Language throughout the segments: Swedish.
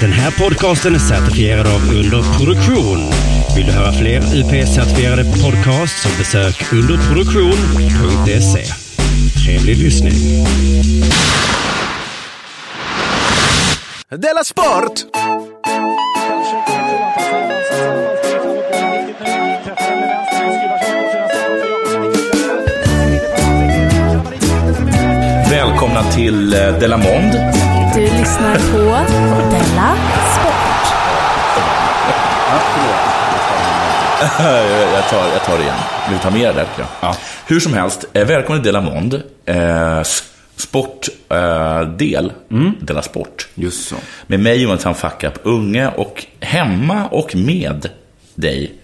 Den här podcasten är certifierad av Underproduktion. Vill du höra fler UP-certifierade podcasts så besök underproduktion.se. Trevlig lyssning. Della Sport! Välkomna till eh, Delamond. Lyssnar på Della Sport. jag, tar, jag tar det igen. Vill du ta med det där? Ja. Hur som helst, eh, välkommen till Delamond. Eh, sportdel, eh, mm. Della Sport. Just så. Med mig Jonathan Fackup Unge och hemma och med dig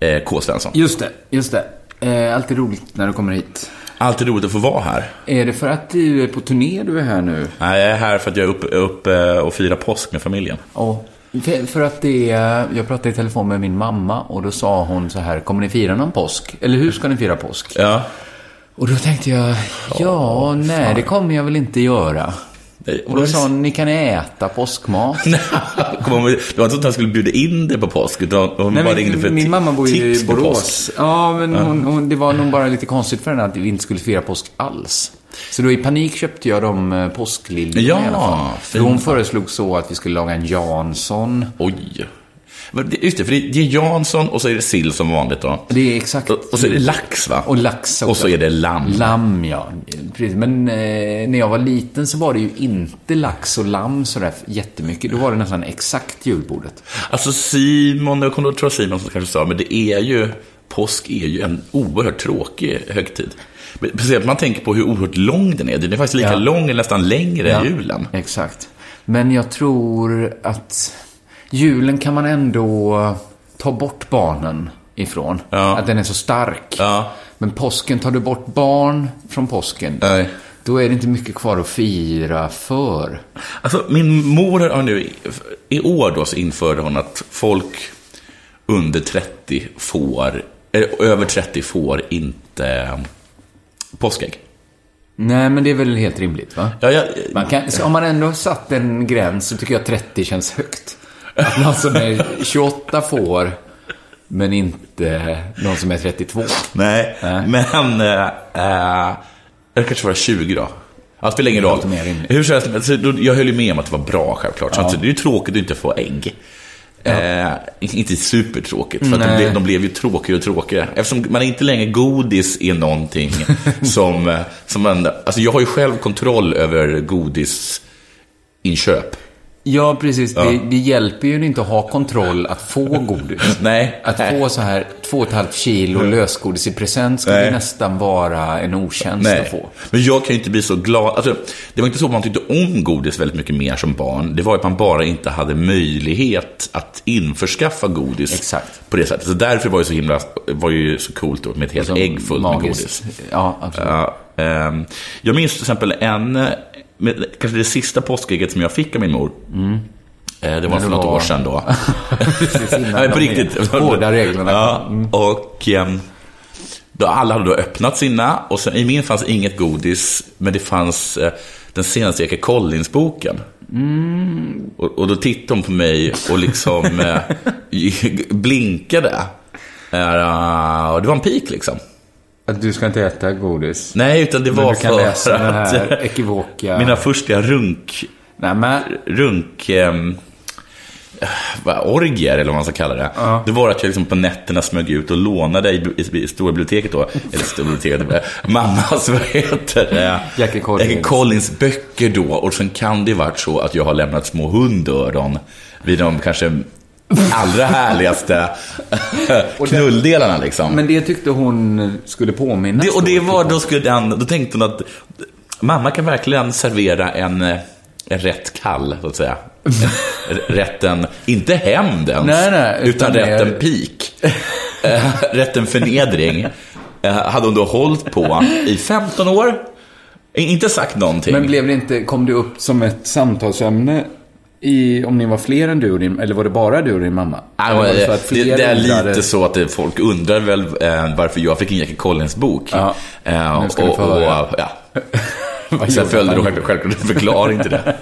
eh, K. Svensson. Just det, just det. Eh, alltid roligt när du kommer hit. Alltid roligt att få vara här. Är det för att du är på turné du är här nu? Nej, jag är här för att jag är uppe upp och firar påsk med familjen. Oh. För att det är, jag pratade i telefon med min mamma och då sa hon så här, kommer ni fira någon påsk? Eller hur ska ni fira påsk? Ja. Och då tänkte jag, ja, oh, nej, det kommer jag väl inte göra. Och då sa hon, ni kan äta påskmat. det var inte så att han skulle bjuda in dig på påsk, utan hon Nej, bara ringde för Min mamma bor ju i Borås. Ja, men hon, hon, det var nog bara lite konstigt för henne att vi inte skulle fira påsk alls. Så då i panik köpte jag de eh, påskliljorna ja, i alla fall. För hon föreslog så att vi skulle laga en Jansson. Oj. Just det, för det är Jansson och så är det sill som vanligt då. Det är exakt. Och, så är det lax va? Och lax också. Och så är det lamm. Lamm, ja. Precis. Men eh, när jag var liten så var det ju inte lax och lamm sådär jättemycket. Då var det nästan exakt julbordet. Alltså Simon, jag kommer att tro Simon som kanske sa, men det är ju, påsk är ju en oerhört tråkig högtid. Speciellt man tänker på hur oerhört lång den är. Den är faktiskt lika ja. lång eller nästan längre ja, än julen. Exakt. Men jag tror att julen kan man ändå ta bort barnen ifrån. Ja. Att den är så stark. Ja. Men påsken, tar du bort barn från påsken, Nej. då är det inte mycket kvar att fira för. Alltså, min mor har nu, i år då så införde hon att folk under 30 får, över 30 får inte påskägg. Nej, men det är väl helt rimligt, va? Ja, ja, man kan, om man ändå satt en gräns så tycker jag 30 känns högt. Att någon som är 28 får, men inte någon som är 32. Nej, Nej. men... Äh, äh, det kanske var 20 då. Det spelar ingen roll. Hur som helst, jag höll ju med om att det var bra självklart. Ja. Så det är ju tråkigt att inte få ägg. Ja. Eh, inte supertråkigt, för att de, blev, de blev ju tråkigare och tråkigare. Eftersom man inte längre godis är någonting som, som man... Alltså jag har ju själv kontroll över godisinköp. Ja, precis. Ja. Det, det, hjälper ju inte att ha kontroll att få godis. Nej. Att få så här två och ett halvt kilo lösgodis i present skulle Nej. nästan vara en otjänst Nej. att få. Men jag kan ju inte bli så glad. Alltså, det var inte så att man tyckte om godis väldigt mycket mer som barn. Det var att man bara inte hade möjlighet att införskaffa godis. Exakt. På det sättet. Så därför var det så himla, var ju så coolt då, med ett helt ägg fullt med godis. Ja, absolut. Uh, um, jag minns till exempel en med, kanske det sista påskägget som jag fick av min mor. Mm. Det var för något var... år sedan då. Precis Nej, på riktigt. Hårda reglerna. Ja, mm. och ehm, då alla hade då öppnat sina. Och sen, i min fanns inget godis, men det fanns eh, den senaste Eke Collins-boken. Mm. Och, och, då tittade hon på mig och liksom eh, blinkade. Uh, och det var en pik liksom. Att du ska inte äta godis? Nej, utan det var för läsa att... Den här ekivoka... Mina första runk... Nej, men... Runk... Um, orgier, eller vad man ska kalla det. Ja. Det var att jag liksom på nätterna smög ut och lånade i, i, i stora biblioteket då. Eller stora biblioteket, mammas, vad heter det? Jackie Collins. Jackie Collins böcker då. Och sen kan det varit så att jag har lämnat små hundöron vid de kanske allra härligaste knulldelarna liksom. Men det tyckte hon skulle påminnas det, Och det var, då, skulle den, då tänkte hon att mamma kan verkligen servera en, en rätt kall, så att säga. rätten, inte hämnd ens, nej, nej, utan, utan rätten pik. Eh, rätten förnedring. Eh, hade hon då hållit på i 15 år. Inte sagt någonting. Men blev det inte, kom det upp som ett samtalsämne i, om ni var fler än du och din, eller var det bara du och din mamma? Ja, det, det, det, är undrade... lite så att det, folk undrar väl eh, varför jag fick en Jackie Collins-bok. Ja, eh, och, och, och, ja. Sen följde då självklart en förklaring till det.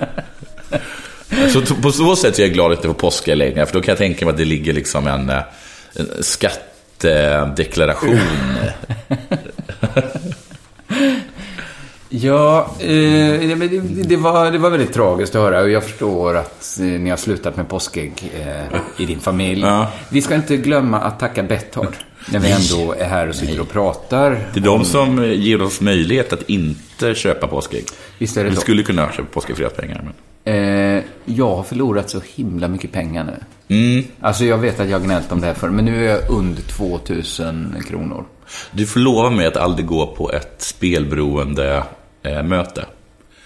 Så på så sätt är jag glad att det var påsk längre, för då kan jag tänka mig att det ligger liksom en, eh, en skattedeklaration. Ja, eh, det, det, var, det var väldigt tragiskt att höra och jag förstår att eh, ni har slutat med påskägg eh, i din familj. Ja. Vi ska inte glömma att tacka Betthard när vi ändå är här och sitter och pratar. Det är de som eh, ger oss möjlighet att inte köpa påskägg. Visst är det Vi så? skulle kunna köpa påskägg för deras pengar. Men... Eh, jag har förlorat så himla mycket pengar nu. Mm. Alltså jag vet att jag har gnällt om det här förr, men nu är jag under 2000 kronor. Du får lova mig att aldrig gå på ett spelberoende eh, möte.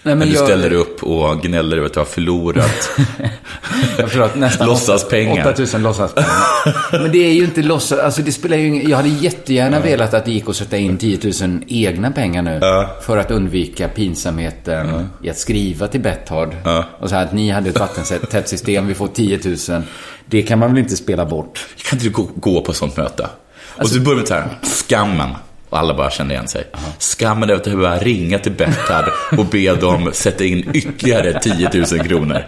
Nej, Men du jag- ställer upp och gnäller över att du har förlorat. Jag förstår att nästan Låtsaspengar. 8000 låtsaspengar. Men det är ju inte låtsas, alltså det spelar ju ingen, Jag hade jättegärna velat att det gick att sätta in 10 000 egna pengar nu. För att undvika pinsamheten i att skriva till Betthard. Och säga att ni hade ett vattentätt system, vi får 10 000. Det kan man väl inte spela bort? Kan inte du gå, gå på ett sånt möte? och Alltså- så börjar med så här, skammen. Och alla bara känner igen sig. Skammen är att du behöver ringa till Betthard och be dem sätta in ytterligare 10 000 kronor.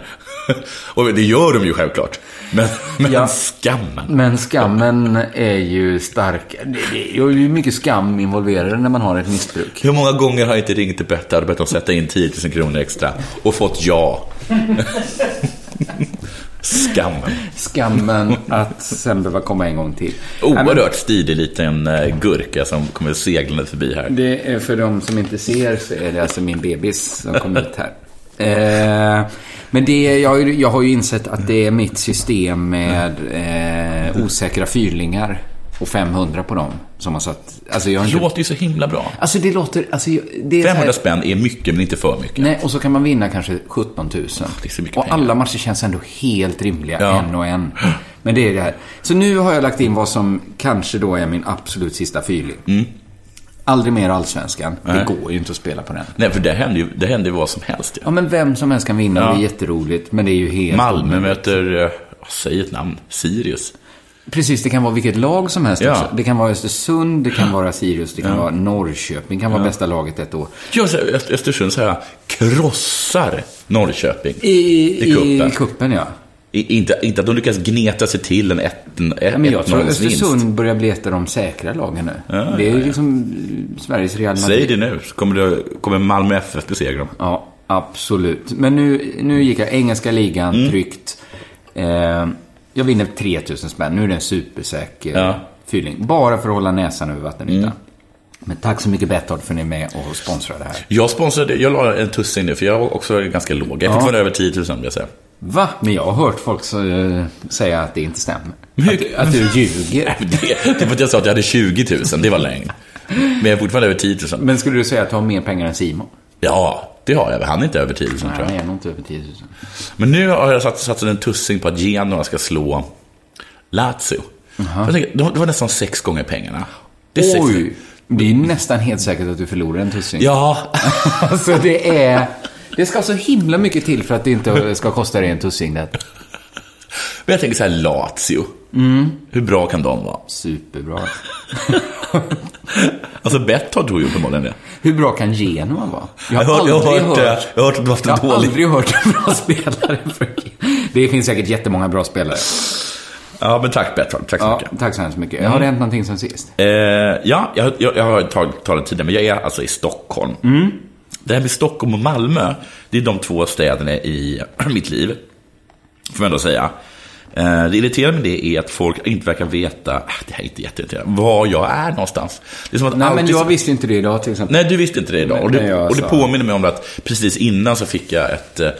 och det gör de ju självklart. Men, men Ja. skammen. Men skammen är ju stark. Det, det är ju mycket skam involverad när man har ett missbruk. Hur många gånger har jag inte ringt till Betthard och bett dem sätta in 10 000 kronor extra och fått ja? Skammen. Skammen att sen behöva komma en gång till. Oerhört stilig liten eh, gurka som kommer seglande förbi här. Det är för de som inte ser så är det alltså min bebis som kom hit här. Eh, men det, jag, har ju- jag har ju insett att det är mitt system med eh, osäkra fyrlingar och 500 på dem som har satt... Alltså jag har Det inte... låter ju så himla bra. Alltså det låter... Alltså, det är så 500 här, spänn är mycket, men inte för mycket. Nej, och så kan man vinna kanske 17 000. Det är så mycket och pengar. alla matcher känns ändå helt rimliga, Ja. en och en. Men det är det här. Så nu har jag lagt in vad som kanske då är min absolut sista fyrling. Mm. Aldrig mer Allsvenskan. Det går ju inte att spela på den. Nej, för det händer ju det händer ju vad som helst. Ja, Ja. men vem som helst kan vinna Ja. det är jätteroligt. Men det är ju helt Malmö omöjligt. möter, eh, säg ett namn, Sirius. Precis, det kan vara vilket lag som helst Ja. också. Det kan vara Östersund, det kan vara Sirius, det kan vara Norrköping. Det kan vara bästa laget ett år. Ja, Östersund så här, krossar Norrköping I, i kuppen. I kuppen, ja. I, inte, inte att de lyckas gneta sig till en 1-0 Ja, men jag tror att vinst. Östersund börjar bli ett av de säkra lagen nu. det är ju liksom Sveriges Real Madrid. Säg det nu, så kommer, det, kommer Malmö FF besegra dem. Ja, absolut. Men nu, nu gick jag engelska ligan, Mm. tryggt. Eh, jag vinner 3000 spänn. Nu är det en supersäker Ja. Mm. fylling. Bara för att hålla näsan över vattenytan. Men tack så mycket Betthard för att ni är med och sponsrar det här. Jag sponsrade, jag la en tussing nu, för jag var också ganska låg. Jag fick Ja. vara över 10 000, vill jag säga. Va? Men jag har hört folk eh, säga att det inte stämmer. Att, att du ljuger. Det, det är för att jag sa att jag hade 20 000, det var lögn. Men jag är fortfarande över 10 000. Men skulle du säga att du har mer pengar än Simon? Ja, det har jag. Han är inte över 10 000 tror Nej, jag. han är nog inte över 10 000. Men nu har jag satt, satt en tussing på att Genoa ska slå Lazio. Jag tänker, det var- nästan sex gånger pengarna. Det är sex Oj! Det är nästan helt säkert att du förlorar en tussing. Ja, Alltså det är... Det ska så himla mycket till för att det inte ska kosta dig en tussing. Det. men jag tänker så här Lazio. Hur bra kan de vara? Superbra. Alltså Betthard tror ju uppenbarligen det. Hur bra kan Genoa vara? Jag har jag har aldrig hört, hört... jag har hört Jag har dålig... aldrig hört en bra spelare. Det finns säkert jättemånga bra spelare. Ja, men tack Betthard. Tack så Ja, mycket. tack så hemskt mycket. Har det hänt någonting sen sist? Eh, ja, jag, jag, jag har tagit, talat tidigare, men jag är alltså i Stockholm. Det här med Stockholm och Malmö, det är de två städerna i mitt liv. Får man ändå säga. Eh, det irriterande med det är att folk inte verkar veta, ah, det här är inte jätteirriterande, var jag är någonstans. Det är som att Nej, men jag visste inte det idag till exempel. Nej, du visste inte det idag. Och det, och det påminner mig om att precis innan så fick jag ett, eh,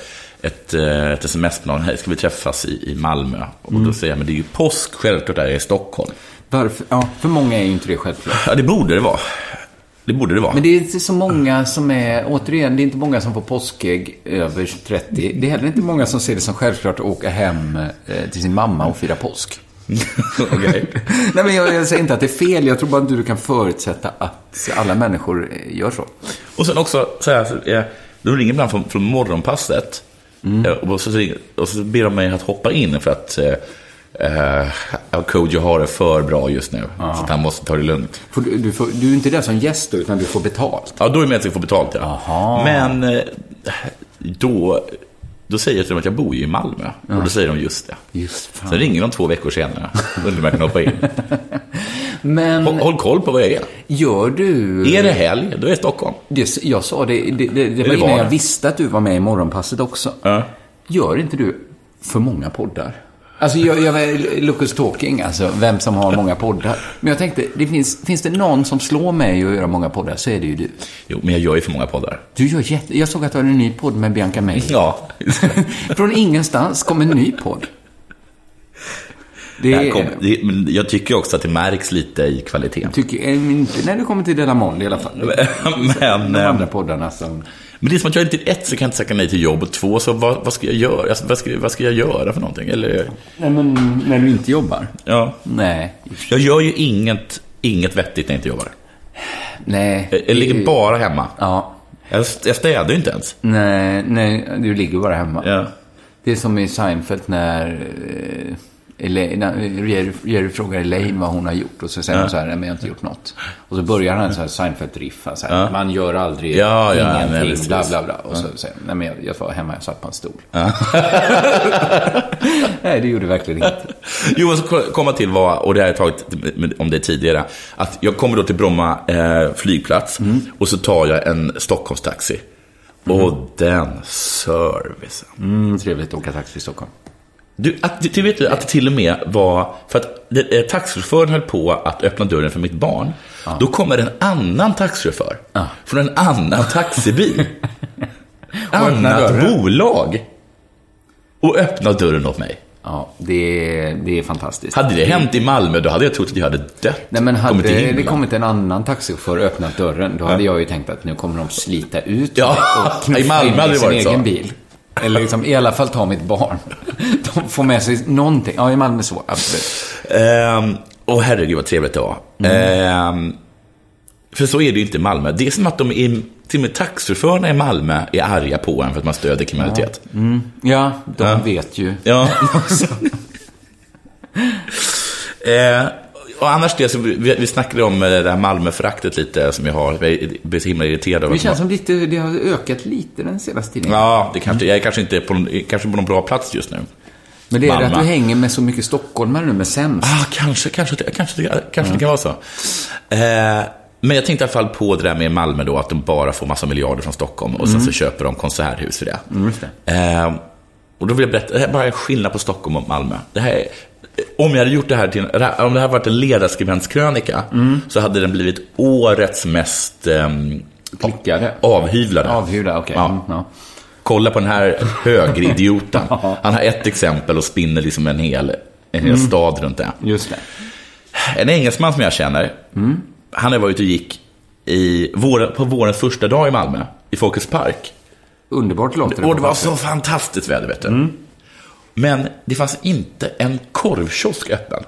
ett, eh, ett sms med någon, hej, ska vi träffas i, i Malmö? Och Mm. då säger jag, men det är ju påsk, självklart är jag i Stockholm. Varför? Ja, för många är ju inte det självklart. Ja, det borde det vara. Det borde det vara. Men det är inte så många som är, återigen, det är inte många som får påskägg över 30. Det är heller inte många som ser det som självklart att åka hem eh, till sin mamma och fira påsk. Okej. Nej, men jag, jag säger inte att det är fel. Jag tror bara att du kan förutsätta att alla människor eh, gör så. Och sen också, så här, så, de ringer ibland från, från morgonpasset. Mm. Eh, Och, så, och så ber de mig att hoppa in för att eh, Kodjo har det för bra just nu. Så att han måste ta det lugnt. Får du, du, får, du är inte där som gäst då, utan du får betalt. Ja, då är det med att jag får betalt. Ja. Aha. Men eh, då, Då säger jag till dem att jag bor ju i Malmö. Och då säger de just det. Just fan. Sen ringer de två veckor senare. Då vill man kunna hoppa in. Men Håll, håll koll på vad jag är. gör du... Är det helg, då är jag i Stockholm. Det, jag sa det, det, det, det var innan jag visste att du var med i Morgonpasset också. Ja. Gör inte du för många poddar? Alltså, jag, jag, Lucas Talking, alltså vem som har många poddar. Men jag tänkte, det finns, finns det någon som slår mig att göra många poddar så är det ju du. Jo, men jag gör ju för många poddar. Du gör jätte... Jag såg att du har en ny podd med Bianca May. Ja. Från ingenstans kom en ny podd. Det Det är... kom, det, men jag tycker också att det märks lite i kvaliteten. Tycker, eh, inte när du kommer till Della Monde i alla fall. Men, De eh, andra poddarna som... men det är som att jag inte, ett, så kan jag inte säga nej till jobb, och två, så vad, vad ska jag göra? Alltså, vad, ska, vad ska jag göra för någonting? Eller, Nej, men när du inte jobbar? ja. Nej. Jag gör ju inget, inget vettigt när jag inte jobbar. Nej. Jag, jag ligger bara hemma. Ja. Jag, jag städar ju inte ens. Nej, nej, du ligger bara hemma. Ja. Det är som i Seinfeld när eh, Jerry, Jerry frågar Elaine vad hon har gjort och så säger hon så här, nej men jag har inte gjort något. Och så börjar han så här Seinfeld-riffa, så här, man gör aldrig Ja, ja, nej, ingenting, precis. bla bla bla. Och så säger han, nej men jag, jag var hemma, jag satt på en stol. nej, det gjorde verkligen inte. Jo, och så komma till vad, och det har jag tagit om det tidigare, att jag kommer då till Bromma eh, flygplats och så tar jag en Stockholmstaxi. Och den servicen. Mm, trevligt att åka taxi i Stockholm. Du, att, du vet du, att det till och med var, för att eh, taxichauffören höll på att öppna dörren för mitt barn. Då kommer en annan taxichaufför Ja. från en annan taxibil. annat bolag. Och öppnar dörren åt mig. Ja, det, är- det är fantastiskt. Hade det hänt i Malmö, då hade jag trott att jag hade dött. Nej, men hade Kommit det kommit en annan taxichaufför och öppnat dörren, då hade jag ju tänkt att nu kommer de slita ut Ja, och i Malmö hade det varit så. egen bil. Eller liksom, i alla fall ta mitt barn. De får med sig någonting. Ja, i Malmö så, absolut. Ehm, Åh herregud vad trevligt det var. Ehm, för så är det ju inte i Malmö. Det är som att de är, till och med taxichaufförerna i Malmö är arga på en för att man stöder kriminalitet. Ja, de Ja. vet ju. Ja. eh, och annars det, så vi, vi snackade om eh, det här Malmöföraktet lite som jag har. Jag blir så himla irriterad över Det känns som lite, det har ökat lite den senaste tiden. Ja, det kanske, jag är kanske inte på, kanske på någon bra plats just nu. Men det är det att du hänger med så mycket stockholmare nu med sämst. Ah, kanske, kanske, kanske, kanske det kan vara så. Eh, men jag tänkte i alla fall på det där med Malmö då, att de bara får massa miljarder från Stockholm och sen så köper de konserthus för det. just det. Eh, och då vill jag berätta, det här är bara en skillnad på Stockholm och Malmö. Det här är, om jag hade gjort det här till om det här varit en ledarskribentskrönika så hade den blivit årets mest ehm, Klickade. avhyvlade. Avhyrda, okej. Ja. Mm, ja. Kolla på den här högeridioten. Han har ett exempel och spinner liksom en hel, en hel stad runt det. Just det. En engelsman som jag känner, han har varit ute och gick i vår, på vårens första dag i Malmö, i Folkets Park. Underbart låter Och det var så fantastiskt väder, vet du. Men det fanns inte en korvkiosk öppen.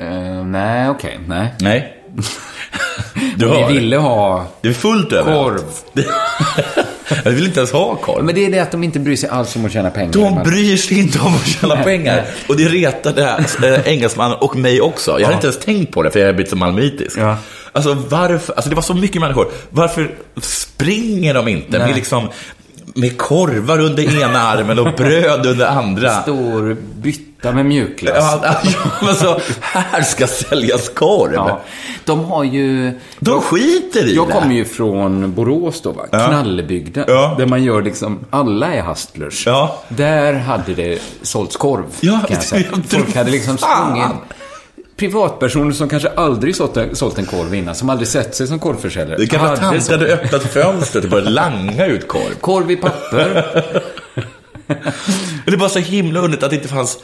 Eh, nej, okej. nej. Nej. Du Vi ville ha Det är fullt överallt. korv. Jag vill inte ens ha korv. Men det är det att de inte bryr sig alls om att tjäna pengar. De bryr sig inte om att tjäna pengar. Och det retade äh, engelsmannen och mig också. Jag hade inte ens tänkt på det, för jag har blivit så malmöitisk. Ja. Alltså varför, alltså det var så mycket människor. Varför springer de inte Nej. med liksom med korvar under ena armen och bröd under andra? Stor bytta med mjukglass. Ja, ja, men så, här ska säljas korv. Ja. De har ju... De skiter i Jag det. kommer ju från Borås då, va? Knallebygden. Ja. Där man gör liksom, alla är hustlers. Ja. Där hade det sålts korv, Ja, kan jag säga. jag Folk hade liksom sprungit. Privatpersoner som kanske aldrig sålt en, sålt en korv innan, som aldrig sett sig som korvförsäljare. Det gamla hade tanten sålt- hade öppnat fönstret och börjat langa ut korv. Korv i papper. Det var så himla underligt att det inte fanns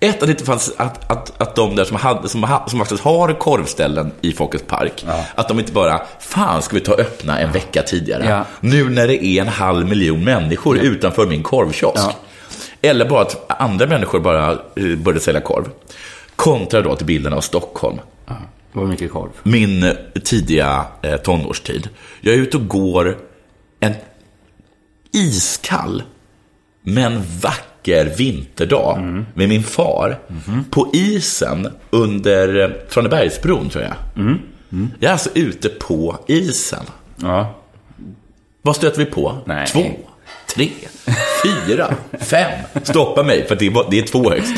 ett, att det inte fanns att, att, att de där som, hade, som, som faktiskt har korvställen i Folkets Park, att de inte bara, fan ska vi ta öppna en vecka tidigare? Ja. Nu när det är en halv miljon människor utanför min korvkiosk. Ja. Eller bara att andra människor bara eh, började sälja korv. Kontra då till bilden av Stockholm. Det var mycket korv. Min eh, tidiga eh, tonårstid. Jag är ute och går en iskall men vacker vinterdag med min far på isen under eh, Tranebergsbron, tror jag. Jag är alltså ute på isen. Ja. Vad stöter vi på? Nej. Två, tre, fyra, fem. Stoppa mig, för det är, bara- det är två högst.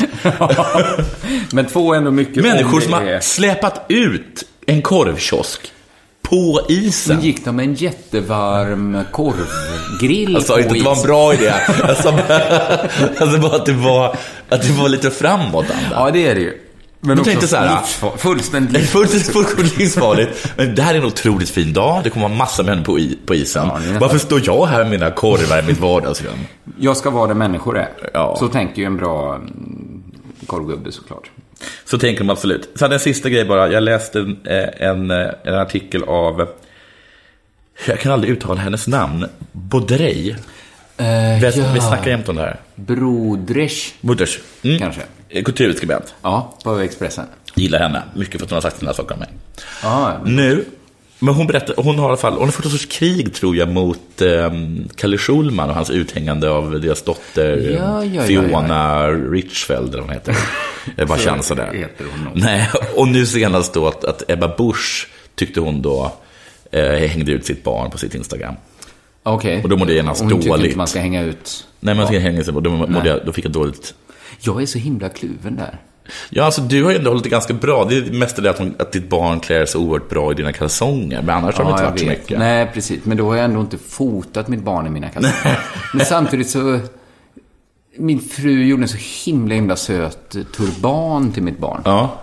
Men två är ändå mycket. Människor om som har släpat ut en korvkiosk på isen. Sen gick de med en jättevarm korvgrill Jag sa inte att det var en bra idé. Jag sa alltså bara att det var, att det var lite framåtanda. Ja, det är det ju. Men Jag tänkte så här, livsfar- fullständigt Det är livsfarligt. fullständigt livsfarligt. Men det här är en otroligt fin dag. Det kommer vara massa människor på, i, på isen. Ja, nästan- Varför står jag här med mina korvar i mitt vardagsrum? Jag ska vara där människor är. Ja. Så tänker ju en bra mm, korvgubbe såklart. Så tänker de absolut. Sen en sista grej bara. Jag läste en, eh, en, eh, en artikel av, jag kan aldrig uttala hennes namn, Baudrey. Vi, ja. vi snackar jämt om det här. Broders, Budders. Mm. kanske. Kulturskribent. Ja, på Expressen. Gillar henne. Mycket för att hon har sagt sådana saker om mig. Ja, Nu, men hon berättar, hon har i alla fall, hon har fått en sorts krig tror jag mot um, Kalle Schulman och hans uthängande av deras dotter Ja, ja, ja, Fiona Richfeld, eller vad hon heter. Jag bara känner sådär. hon. Nej, och nu senast då att, att Ebba Busch tyckte hon då eh, hängde ut sitt barn på sitt Instagram. okej. Och då mådde jag genast Hon dåligt. inte man ska hänga ut. Nej, men jag hänga sig, och då, mådde jag, då fick jag dåligt. Jag är så himla kluven där. Ja, alltså du har ju ändå hållit det ganska bra. Det är mest det att, hon, att ditt barn klär sig oerhört bra i dina kalsonger. Men annars har det inte varit så mycket. Nej, precis. Men då har jag ändå inte fotat mitt barn i mina kalsonger. Men samtidigt så... Min fru gjorde en så himla, himla söt turban till mitt barn. Ja,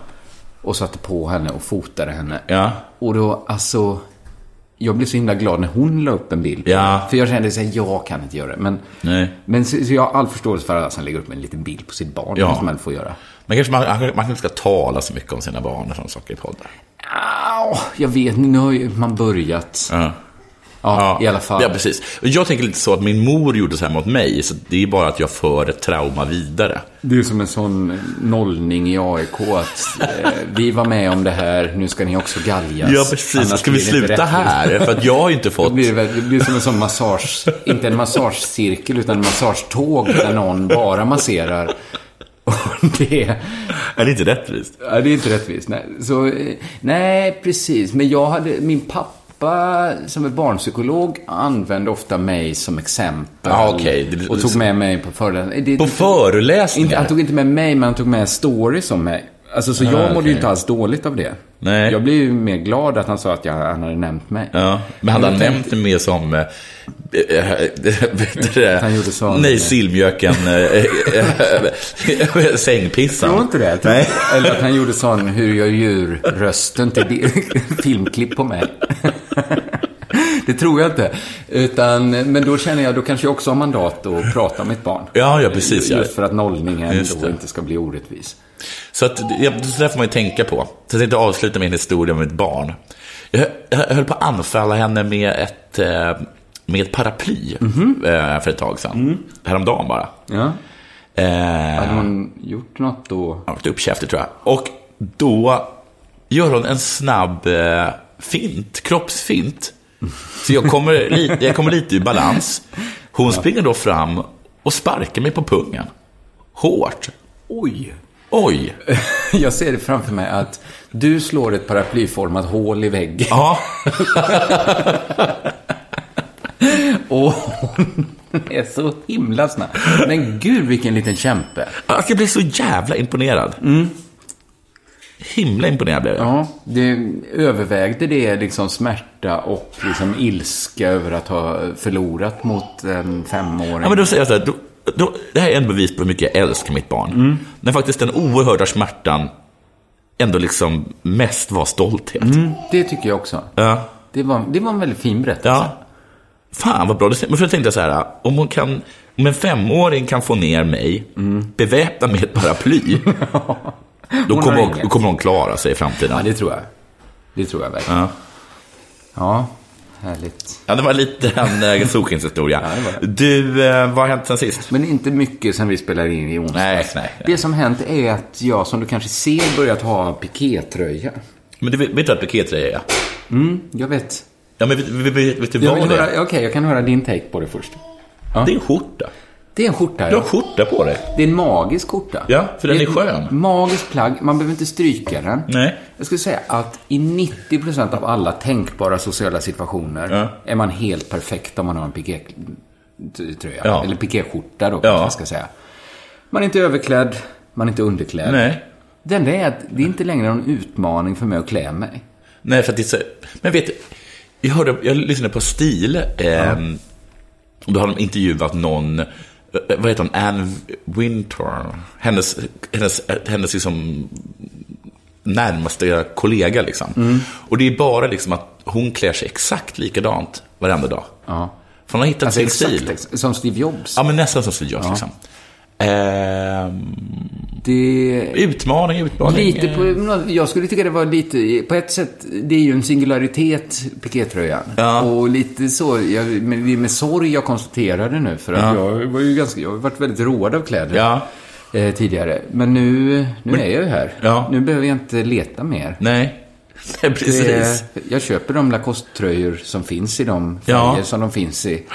Och satte på henne och fotade henne. ja. Och då, alltså... Jag blev så himla glad när hon la upp en bild. Ja. För jag kände så här, jag kan inte göra det. Men, Nej. men så, så jag har all förståelse för alla som lägger upp en liten bild på sitt barn. Ja. Måste man få göra. Men kanske man, man kanske inte ska tala så mycket om sina barn och sådana saker i poddar. Au, jag vet, nu har ju man börjat. Ja. Ja, i alla fall. Ja, precis. Och Jag tänker lite så att min mor gjorde så här mot mig, så det är bara att jag för ett trauma vidare. Det är som en sån nollning i AIK att eh, vi var med om det här, nu ska ni också galgas. Ja, precis. Annars Ska vi blir sluta här? För att jag har inte fått... blir det, väl- det blir som en sån massage, inte en massagecirkel utan en massagetåg där någon bara masserar. Det, Är det inte rättvist? ja, det är inte rättvist. Nej, så, eh, nej, precis. Men jag hade, min pappa som är barnpsykolog använde ofta mig som exempel. Ja, okej. Det- Och tog med mig på föreläsningar. På föreläsningar? Inte, han tog inte med mig, men han tog med stories om mig. Alltså, så jag mådde okej. ju inte alls dåligt av det. Nej. Jag blev ju mer glad att han sa att jag, han hade nämnt mig. Ja, men hade han nämnt det mer som... det? Han gjorde Nej, sillmjöken, eh, eh, eh, sängpissan. Tror inte det? Nej. Eller att han gjorde sån hur jag djur-rösten till filmklipp på mig. Det tror jag inte. Utan, men då känner jag, då kanske jag också har mandat att prata om mitt barn. Ja, ja, precis. Ja. Just för att nollningen då det. inte ska bli orättvis. Så, att, ja, så där får man ju tänka på. Så jag tänkte avsluta med en historia om ett barn. Jag, jag höll på att anfalla henne med ett, eh, med ett paraply eh, för ett tag sedan. Häromdagen bara. Ja. Eh, Hade hon gjort något då? Ja, varit uppkäftig tror jag. Och då gör hon en snabb eh, fint, kroppsfint. Så jag kommer, li, jag kommer lite ur balans. Hon springer då fram och sparkar mig på pungen. Hårt. Oj! Oj. Jag ser det framför mig att du slår ett paraplyformat hål i väggen. Ja, Och hon är så himla snabb. Men gud vilken liten kämpe. jag blev så jävla imponerad. Himla imponerad blev jag. Ja, det övervägde det liksom smärta och liksom ilska över att ha förlorat mot en femåring. Ja, men då säger jag så här, då, då, det här är en bevis på hur mycket jag älskar mitt barn. När faktiskt den oerhörda smärtan ändå liksom mest var stolthet. Mm, det tycker jag också. Ja. Det var, det var en väldigt fin berättelse. Ja. Fan vad bra. Men för jag tänkte så här, om, hon kan, om en femåring kan få ner mig, beväpnad med ett paraply, då, kommer hon, då kommer hon klara sig i framtiden. Ja, det tror jag. Det tror jag verkligen. Ja. Ja, härligt. Ja, det var lite en solskenshistoria. Ja, det var det. Du, eh, vad har hänt sen sist? Men inte mycket sen vi spelade in i onsdags. Nej, nej. Det som hänt är att jag, som du kanske ser, börjat ha pikétröja. Men du vet, vet du vad pikétröja är? Mm, jag vet. Ja, men vet, vet, vet, du vad det är? okej, jag kan höra din take på det först. Det är en skjorta. Det är en skjorta, Du har ja. skjorta på dig. Det är en magisk skjorta. Ja, för den Det är skön. Magiskt plagg. Man behöver inte stryka den. Nej. Jag skulle säga att i 90% av alla tänkbara sociala situationer Ja. är man helt perfekt om man har en piké, t- tröja. Ja. Eller pikéskjorta då, Ja. man ska säga. Man är inte överklädd, man är inte underklädd. Nej. Det enda är att det är inte längre någon utmaning för mig att klä mig. Nej, för att det är så... Men vet du, jag, hörde, jag lyssnade på Stil. ehm, och då har de intervjuat någon, eh, vad heter hon, Anne Winter. Hennes, hennes, hennes liksom närmaste kollega liksom. Och det är bara liksom att hon klär sig exakt likadant varenda dag. Ja. För hon har hittat Alltså sin exakt, stil. som Steve Jobs. Ja, men nästan som Steve Jobs liksom. Ehm, Det... utmaning, utmaning. Lite på, jag skulle tycka det var lite, på ett sätt, det är ju en singularitet, pikétröjan. Ja. Och lite så, jag, men det är med sorg jag konstaterade nu, för att Ja. jag var ju ganska, jag har varit väldigt road av kläder Ja. eh, tidigare. Men nu, nu är jag ju här. Ja. Nu behöver jag inte leta mer. Nej, Nej precis. Det, jag köper de Lacoste-tröjor som finns i de färger Ja. som de finns i.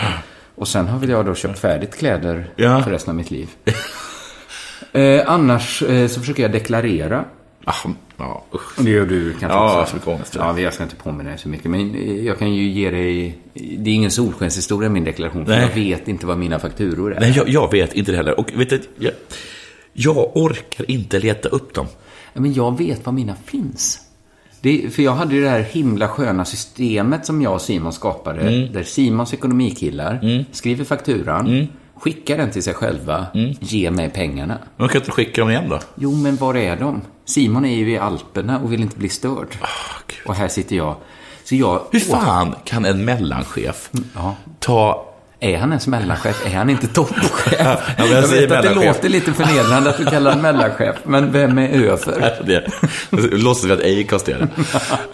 Och sen har väl jag då köpt färdigt kläder Ja. för resten av mitt liv. eh, annars eh, så försöker jag deklarera. Ah, ja, usch. Det gör du kanske Ja, också. mycket ångest. Ja, jag ska inte påminna dig så mycket. Men eh, jag kan ju ge dig... Det är ingen solskenshistoria min deklaration. För Nej. jag vet inte vad mina fakturor är. Nej, jag, jag vet inte det heller. Och vet du, jag, jag orkar inte leta upp dem. Ja, Men jag vet var mina finns. Det, för jag hade ju det här himla sköna systemet som jag och Simon skapade. Mm. Där Simons ekonomikillar skriver fakturan, Mm. skickar den till sig själva, ger mig pengarna. Man kan inte skicka dem igen då? Jo, men var är de? Simon är ju i Alperna och vill inte bli störd. Gud. och här sitter jag. Så jag... Hur fan kan en mellanchef Ja. ta... Är han ens mellanchef? Är han inte toppchef? men jag jag vet att det låter lite förnedrande att du kallar honom mellanchef, men vem är över? Det låtsas vi att Acast gör det.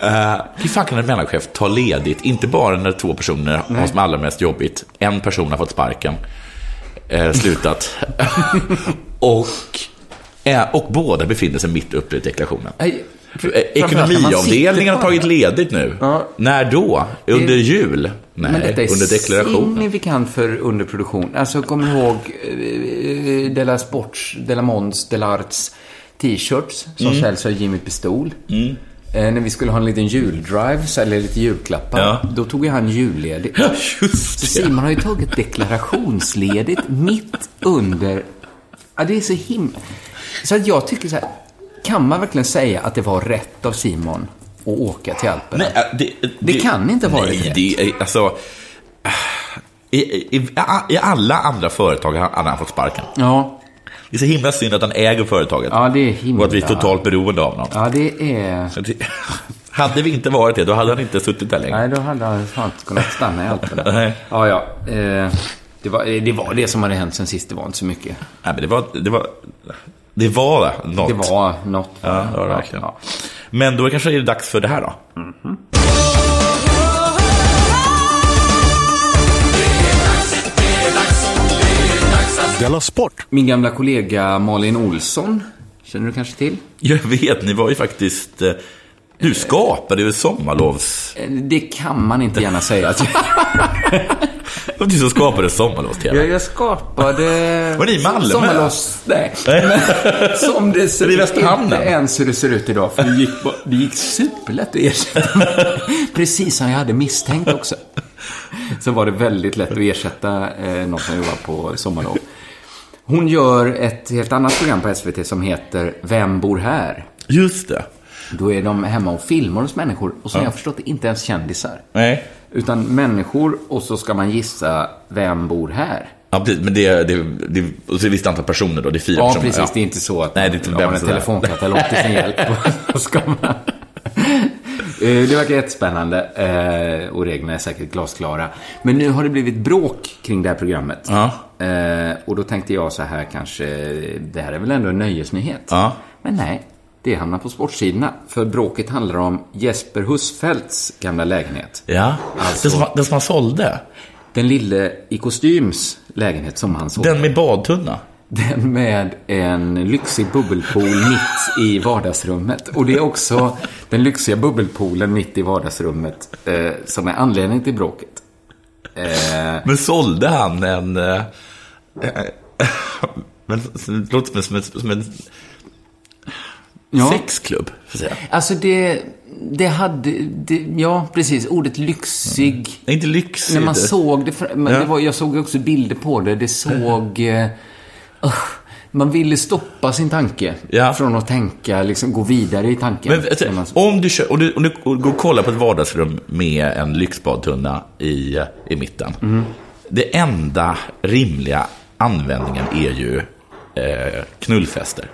Uh, hur fan kan en mellanchef ta ledigt, inte bara när två personer har som allra mest jobbigt, en person har fått sparken, eh, slutat, och, eh, och båda befinner sig mitt uppe i deklarationen. Nej, Eh, Ekonomiavdelningen har tagit ledigt nu. Ja. När då? Under jul? Nej, Men detta är under deklarationen. signifikant för underproduktion. Alltså, kom ihåg eh, Della Sports, Della Mons, Della Arts t-shirts som Mm. säljs av Jimmy Pistol. Eh, när vi skulle ha en liten juldrive, sälja lite julklappar, Ja. då tog ju han julledigt. Just Så det. Simon har ju tagit deklarationsledigt mitt under... Ja, det är så himla... Så att jag tycker så här, kan man verkligen säga att det var rätt av Simon att åka till Alperna? Nej, äh, det, Det kan inte vara nej, rätt. det alltså... äh, I, i, I alla andra företag har hade han fått sparken. Ja, Det är så himla synd att han äger företaget. ja det är himla... Och att vi är totalt beroende av honom. Ja, det är... Det- Hade vi inte varit det, då hade han inte suttit där längre. Nej, då hade han fan inte kunnat stanna i Alperna. Nej. Ja, ja. Eh, det, var, det var det som hade hänt sen sist. Det var inte så mycket. Nej, men det var... Det var, det var något. Det var något. Ja, det var det verkligen. Ja. Men då kanske det är dags för det här då. Della Sport! Min gamla kollega Malin Olsson, känner du kanske till? Jag vet, ni var ju faktiskt... eh, Du skapade ju sommarlovs... Eh, Det kan man inte gärna säga. Det var du som skapade sommarlovs-tv. Jag, jag skapade... Var ni i Malmö? Sommarlovs... Nej. Men, som det ser det i ut. Västerhamnen? Inte ens hur det ser ut idag. För det gick, det gick superlätt att ersätta. Precis som jag hade misstänkt också. Så var det väldigt lätt att ersätta eh, någon som jobbar på sommarlov. Hon gör ett helt annat program på SVT som heter Vem bor här? Just det. Då är de hemma och filmar hos människor. Och som jag har förstått det, inte ens kändisar. Nej. Utan människor och så ska man gissa vem bor här. Ja, precis. Men det, det, det, och så är det ett antal personer då. Det är fyra Ja, personer. precis. Det är inte så att Nej, det är inte man har en telefonkatalog till sin hjälp. Ska man... Eh, Det verkar jättespännande eh, och reglerna är säkert glasklara. Men nu har det blivit bråk kring det här programmet. Ja. Eh, Och då tänkte jag så här kanske, det här är väl ändå en nöjesnyhet? Ja. Men nej, det hamnar på sportsidorna. För bråket handlar om Jesper Husfeldts gamla lägenhet. Ja. Alltså- Den, som, den som han sålde. Den lille i kostyms lägenhet som han såg. Den med badtunna. Den med en lyxig bubbelpool mitt i vardagsrummet. Och det är också den lyxiga bubbelpoolen mitt i vardagsrummet eh, som är anledningen till bråket. Eh, Men sålde han en... eh, eh, men det låter som en... Som en Ja. sexklubb, får jag säga. Alltså det, det hade, det, ja precis, ordet lyxig. Det är inte lyxigt. När man såg det, men Ja. det var, jag såg också bilder på det, det såg... Uh, man ville stoppa sin tanke Ja. från att tänka, liksom gå vidare i tanken. Men, du, man- om, du kör, om, du, om du går och kollar på ett vardagsrum med en lyxbadtunna i, i mitten. Mm. Det enda rimliga användningen är ju eh, knullfester.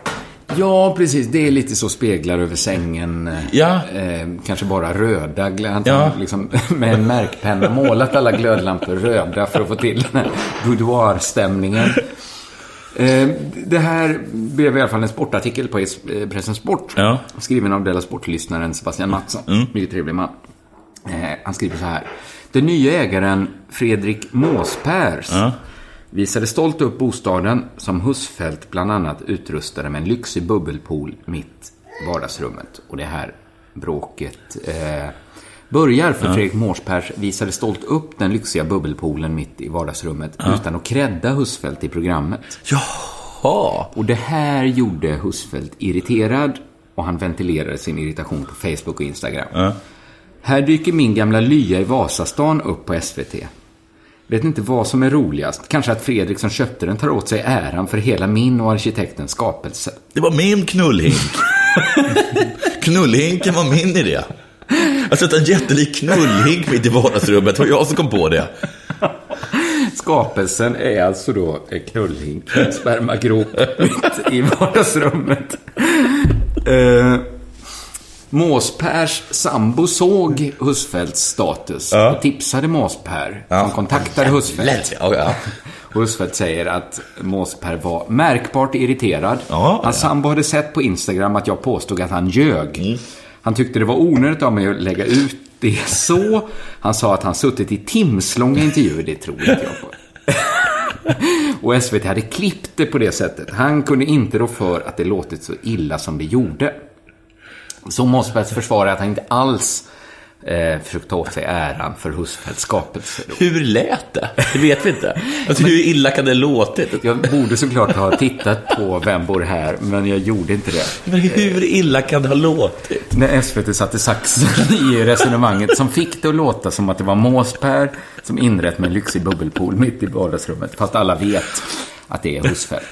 Ja, precis. Det är lite så speglar över sängen. eh, Ja. Eh, kanske bara röda. Han Ja. liksom, med en märkpenna målat alla glödlampor röda för att få till den här boudoir-stämningen. Eh, det här blev i alla fall en sportartikel på Expressen Sport. Ja. Skriven av Della Sport-lyssnaren Sebastian Mattsson. Mycket trevlig man. Eh, han skriver så här. Den nya ägaren Fredrik Måspärs visade stolt upp bostaden som Husfeldt bland annat utrustade med en lyxig bubbelpool mitt i vardagsrummet. Och det här bråket eh, börjar för Fredrik Måspärs visade stolt upp den lyxiga bubbelpoolen mitt i vardagsrummet utan att credda Husfeldt i programmet. Jaha. Och det här gjorde Husfeldt irriterad och han ventilerade sin irritation på Facebook och Instagram. Här dyker min gamla lya i Vasastan upp på SVT. Vet inte vad som är roligast. Kanske att Fredrik som köpte den tar åt sig äran för hela min och arkitektens skapelse. Det var min knullhink. Knullhinken var min idé. Jag satte en jättelik knullhink mitt i vardagsrummet. Det var jag som kom på det. Skapelsen är alltså då en knullhink, en spermagrop mitt i vardagsrummet. Eh, Måspers sambo såg Husfeldts status och tipsade Måsper som kontaktade Husfeldt. Ja, ja. Husfeldt säger att Måsper var märkbart irriterad. Ja, Hans ja. sambo hade sett på Instagram att jag påstod att han ljög. Han tyckte det var onödigt av mig att lägga ut det så. Han sa att han suttit i timslånga intervjuer, det tror inte jag på. Och SVT hade klippt det på det sättet. Han kunde inte rå för att det låtit så illa som det gjorde. Så Måsbergs försvarar att han inte alls eh, försökt ta åt sig äran för Husfeldts skapelse. Hur lät det? Det vet vi inte. Alltså, hur illa kan det låtit? Jag borde såklart ha tittat på Vem bor här, men jag gjorde inte det. Men hur illa kan det ha låtit? När SVT satte saxen i resonemanget som fick det att låta som att det var Måsper som inrett med en lyxig bubbelpool mitt i vardagsrummet. Fast alla vet att det är Husfeldt.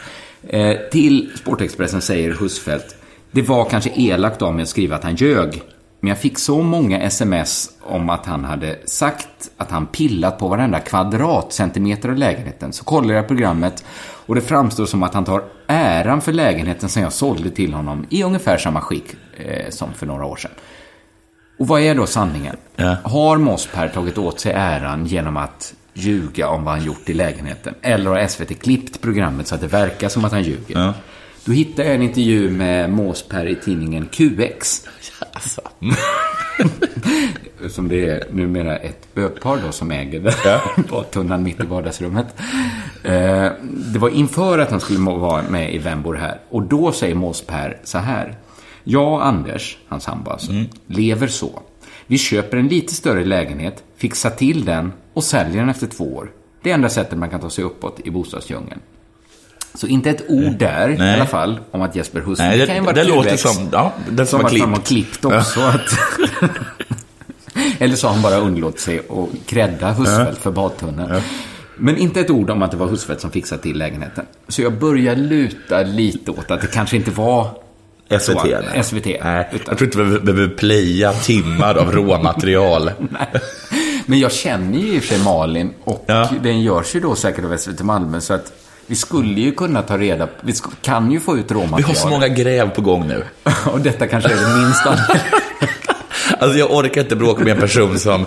Eh, till Sportexpressen säger Husfeldt, det var kanske elakt av mig att skriva att han ljög. Men jag fick så många sms om att han hade sagt att han pillat på varenda kvadratcentimeter av lägenheten. Så kollade jag programmet och det framstår som att han tar äran för lägenheten som jag sålde till honom i ungefär samma skick eh, som för några år sedan. Och vad är då sanningen? Ja. Har Mossper tagit åt sig äran genom att ljuga om vad han gjort i lägenheten? Eller har SVT klippt programmet så att det verkar som att han ljuger? Ja. Då hittade jag en intervju med Måsper i tidningen QX. Alltså. Som det är numera ett bögpar då som äger den Ja. badtunnan mitt i vardagsrummet. Eh, Det var inför att han skulle vara med i Vem bor här? Och då säger Måsper så här. Jag och Anders, hans sambo alltså, lever så. Vi köper en lite större lägenhet, fixar till den och säljer den efter två år. Det är enda sättet man kan ta sig uppåt i bostadsdjungeln. Så inte ett ord där i Nej. alla fall om att Jesper Husfeldt Nej, det, kan ju vara det låter som... Ja, det som Som att de har klippt. också. Att... Eller så har han bara undlåtit sig att credda Husfeldt för badtunneln. Men inte ett ord om att det var Husfeldt som fixade till lägenheten. Så jag börjar luta lite åt att det kanske inte var SVT. så. nej. SVT. Nej, utan- jag tror inte vi behöver playa timmar av råmaterial. Men jag känner ju i och för sig Malin och Ja. den görs ju då säkert av SVT Malmö. Så att vi skulle ju kunna ta reda på, vi kan ju få ut råmaterial. Vi har så många gräv på gång nu. och detta kanske är det minsta. Alltså jag orkar inte bråka med en person som,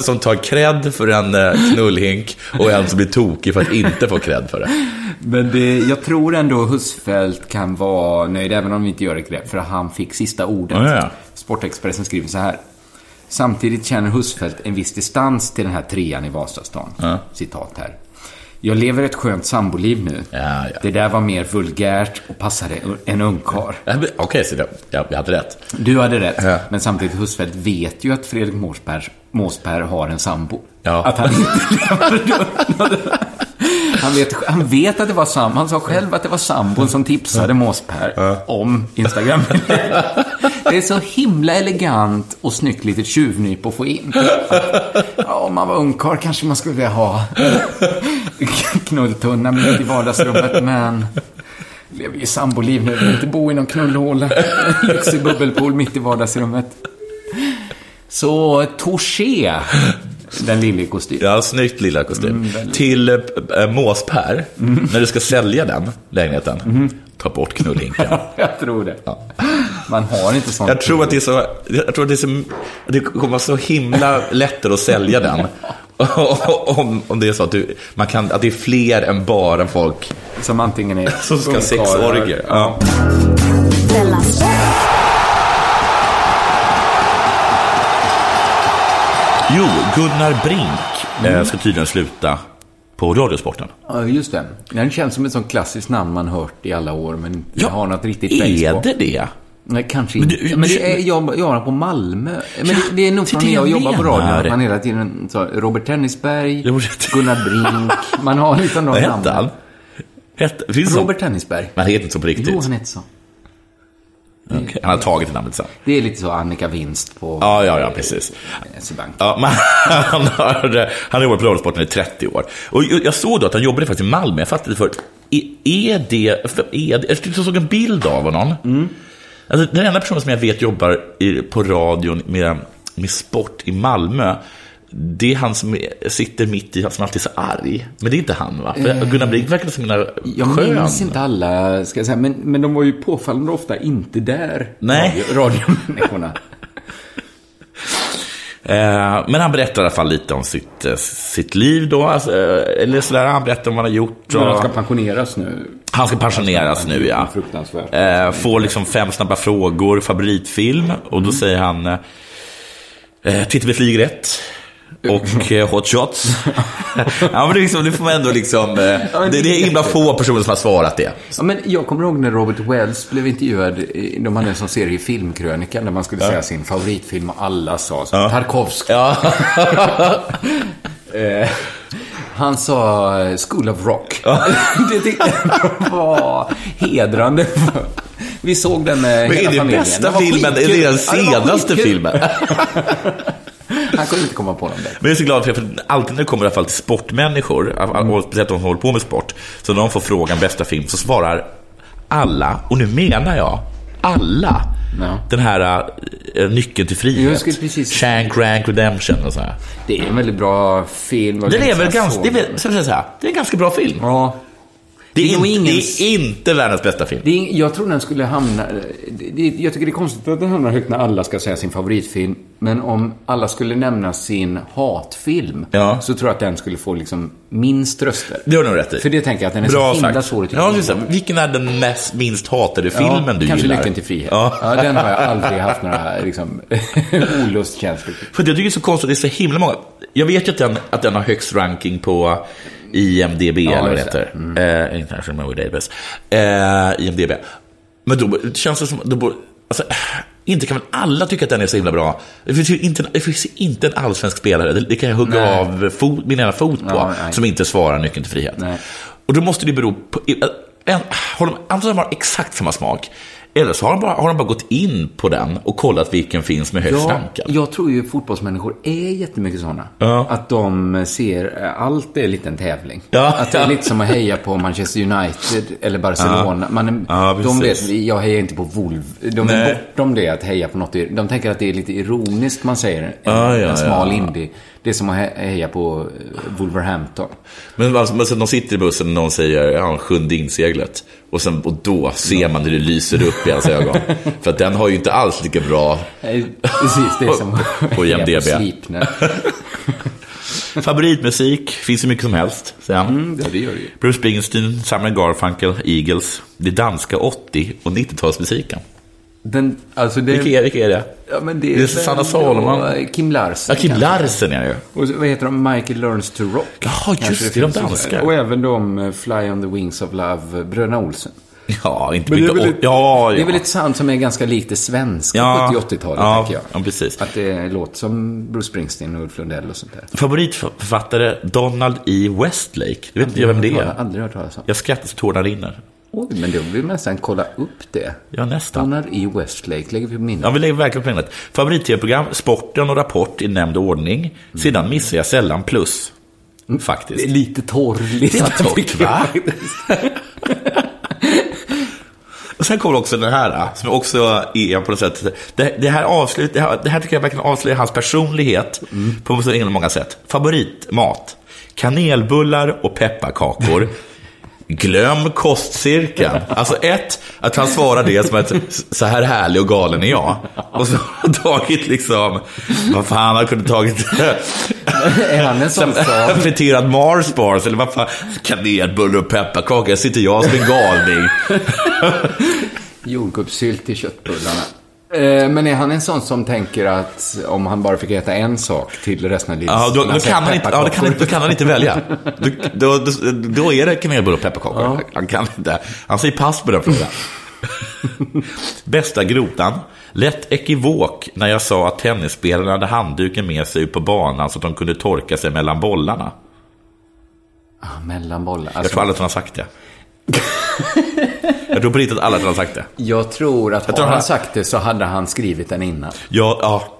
som tar cred för en eh, knullhink och en som blir tokig för att inte få cred för det. Men det, jag tror ändå Husfeldt kan vara nöjd, även om vi inte gör det grepp, för han fick sista ordet. Ja, ja. Sportexpressen skriver så här. Samtidigt känner Husfeldt en viss distans till den här trean i Vasastan. Citat här. Jag lever ett skönt samboliv nu. Ja, ja. Det där var mer vulgärt och passade en ungkarl. Ja, Okej, så det, ja, jag hade rätt. Du hade rätt. Men samtidigt, Husfeldt vet ju att Fredrik Måsper, Måsper har en sambo. Att han inte lever Han vet, han vet att det var sambon. Han sa själv att det var sambon som tipsade Måsper om Instagram. Det är så himla elegant och snyggt litet tjuvnyp att få in. Ja, om man var ungkarl kanske man skulle vilja ha knulltunna mitt i vardagsrummet, men lever ju samboliv nu. Vill inte bo i någon knullhåla. Lyxig bubbelpool mitt i vardagsrummet. Så Touché, den lille i kostym. Ja, snyggt lilla kostym. Mm, Till äh, Måspär, när du ska sälja den lägenheten, ta bort knullhinken. Jag tror det. Man har inte sånt. Jag tror att det är så, jag tror att det, är så, det kommer vara så himla lättare att sälja den. om, om det är så att, du, man kan, att det är fler än bara folk Som antingen är som ska ha sexorger. Ja. Jo, Gunnar Brink eh, ska tydligen sluta på Radiosporten. Ja, just det. Den känns som ett sånt klassiskt namn man hört i alla år, men inte har något riktigt är det det? Nej, kanske Men inte. du- men det är jobb, jobbar på Malmö. Men det, det är nog från när jag jag jobbar på menar. radio. att Man hela tiden så, Robert Tennisberg, Robert- Gunnar Brink. Man har liksom de Vad hette namnen. han? Hette, Robert Tennisberg. Men han heter inte så på riktigt. Jo, han heter så. Okej, Han har tagit det namnet sen. Det är lite så Annika Vinst på Ja, ja, ja, precis. SE-bank. Ja, men han, har, han har jobbat på Radiosporten i 30 år. Och jag såg då att han jobbade faktiskt i Malmö. Jag fattade förut. Är- det... Är det jag såg en bild av honom. Mm. Alltså, den enda personen som jag vet jobbar på radion med, med sport i Malmö, det är han som sitter mitt i, som alltid är så arg. Men det är inte han, va? För Gunnar Brink verkar så himla Jag skön. minns inte alla, ska jag säga, men, men de var ju påfallande ofta inte där. Nej. Radio. Eh, men han berättar i alla fall lite om sitt, eh, sitt liv då. Alltså, eh, eller sådär, han berättar om vad han har gjort. Men och- ska pensioneras nu. Han ska pensioneras nu, ja. Fruktansvärt. Eh, får liksom fem snabba frågor, favoritfilm. Och Mm. då säger han eh, eh, Tittar vi flyger rätt. Och eh, Hot Shots. ja, men det, liksom, det får man ändå liksom... Eh, det, det är himla få personer som har svarat det. Ja, men jag kommer ihåg när Robert Wells blev intervjuad. De hade en sån serie i Filmkrönikan där man skulle säga sin favoritfilm och alla sa så. Tarkovsky. Ja. Eh, han sa School of Rock. det tyckte jag var hedrande. Vi såg den med Men hela är det familjen. bästa filmen? Är det den Ja, senaste filmen? Han kunde inte komma på dem. Men jag är så glad för det, för alltid när det kommer i alla fall till sportmänniskor, och speciellt de som håller på med sport, så när de får frågan bästa film så svarar alla, och nu menar jag alla, Ja. den här äh, Nyckeln till frihet. Precis- Shank Rank Redemption och så här. Det är en väldigt bra film. Den är väl ganska det är, så säga, det är en ganska bra film. Ja. Det är, det är inte, ingen- det är inte världens bästa film. Är, jag tror den skulle hamna... Det, jag tycker det är konstigt att den hamnar högt när alla ska säga sin favoritfilm. Men om alla skulle nämna sin hatfilm Ja. så tror jag att den skulle få liksom minst röster. Det har du nog rätt i. För det tänker jag att den är Bra så himla svår att tycka ja, om. just det. Vilken är den mest, minst hatade filmen Ja, du kanske gillar? Lyckan till frihet. Ja. Ja. den har jag aldrig haft några liksom, olustkänslor. För jag tycker det är så konstigt, det är så himla många. Jag vet ju att den, att den har högst ranking på IMDB, eller vad det heter. Eh, International Movie Database. Eh, IMDB. Men då känns det som, då, alltså, inte kan väl alla tycka att den är så himla bra? Det finns ju inte, det finns inte en allsvensk spelare, det, det kan jag hugga Nej. av fot, min ena fot på, Ja, som inte svarar nyckeln till frihet. Nej. Och då måste det bero på, en, har de, antingen har exakt samma smak, eller så har de, bara, har de bara gått in på den och kollat vilken som är högst Ja, rankad. jag tror ju fotbollsmänniskor är jättemycket sådana. Ja. Att de ser, allt är lite en tävling. Ja, att det är lite som att heja på Manchester United eller Barcelona. Man är, Ja, de vet, jag hejar inte på Wolv. De är Nej. bortom det att heja på något. De tänker att det är lite ironiskt man säger en, en smal indie. Det är som att he- heja på eh, Wolverhampton. Men alltså, sen de sitter i bussen och någon säger ja, sjunde inseglet. Och, sen, och då ser man hur det lyser upp i hans ögon. För att den har ju inte alls lika bra Precis, det är som På att IMDb. favoritmusik. Finns hur mycket som helst, han. Mm, ja, det gör det ju. Bruce Springsteen, Simon Garfunkel, Eagles. Det danska 80 och 90-talsmusiken. Den, alltså det, Vilka är, vilka är det? Ja, men det Det är väl Susanna Solomon. då, Kim Larsen. Ja, Kim. Larsen är det ju. Och vad heter de? Michael Learns to Rock. Jaha, just det, de danskar. Och även de eh, Fly on the Wings of Love, eh, Bröderna Olsen. Ja, inte Men det är mycket. väl ja, ja. Det är väl ett sound som är ganska likt det svenska Ja, 70-80-talet, ja, tänker jag. ja, precis. Att det låter som Bruce Springsteen och Ulf Lundell och sånt där. Favoritförfattare Donald E. Westlake. Du vet inte jag vem det Jag har är? aldrig hört talas om. Jag skrattar så tårarna rinner. Oj, men då vill man nästan kolla upp det. Ja, nästan. Donald E. Westlake lägger vi på minnet. Ja, vi lägger verkligen på minnet. Favorit-tv-program, Sporten och Rapport i nämnd ordning. Sedan missar jag sällan plus. Faktiskt. Det är lite torr Det är lista, torrt, va? Och sen kommer också den här, som också är på något sätt... Det, det, här, avslut, det, här, det här tycker jag verkligen avslöjar hans personlighet på så många sätt. Favoritmat? Kanelbullar och pepparkakor. Glöm kostcirkeln. Alltså ett, att han svarar det som att så här härlig och galen är jag. Och så har han tagit liksom, vad fan, han kunde tagit Är han en sån friterad Mars bars eller vad fan, kanelbullar och pepparkakor. sitter jag som en galning. Jordgubbssylt i köttbullarna. Eh, Men är han en sån som tänker att om han bara fick äta en sak till resten av livet Ja, då, då, han kan han inte, ja, då, kan, då kan han inte välja. Då, då, då, är det kanelbullar och pepparkakor. Han, kan inte, han säger pass på den frågan. Bästa grotan. Lätt ekivok när jag sa att tennisspelarna hade handduken med sig ut på banan så att de kunde torka sig mellan bollarna. Ah, mellan bollar. Jag Alltså, tror alla som har sagt det. jag tror på riktigt att alla har sagt det. jag tror att Jag har tror han han- sagt det så hade han skrivit den innan. Ja, ja.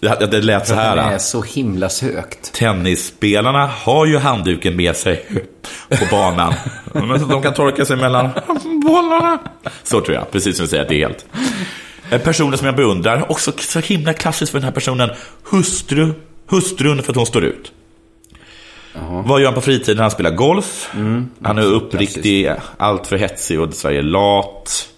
Det, det lät så Den är här. så himla sökt. Tennisspelarna har ju handduken med sig på banan. Så de kan torka sig mellan bollarna. Så tror jag, precis som du säger, det är helt. Personer som jag beundrar, också så himla klassiskt för den här personen. Hustru, hustrun för att hon står ut. Vad gör han på fritiden? Han spelar golf. han är uppriktig, allt för hetsig och dessvärre lat.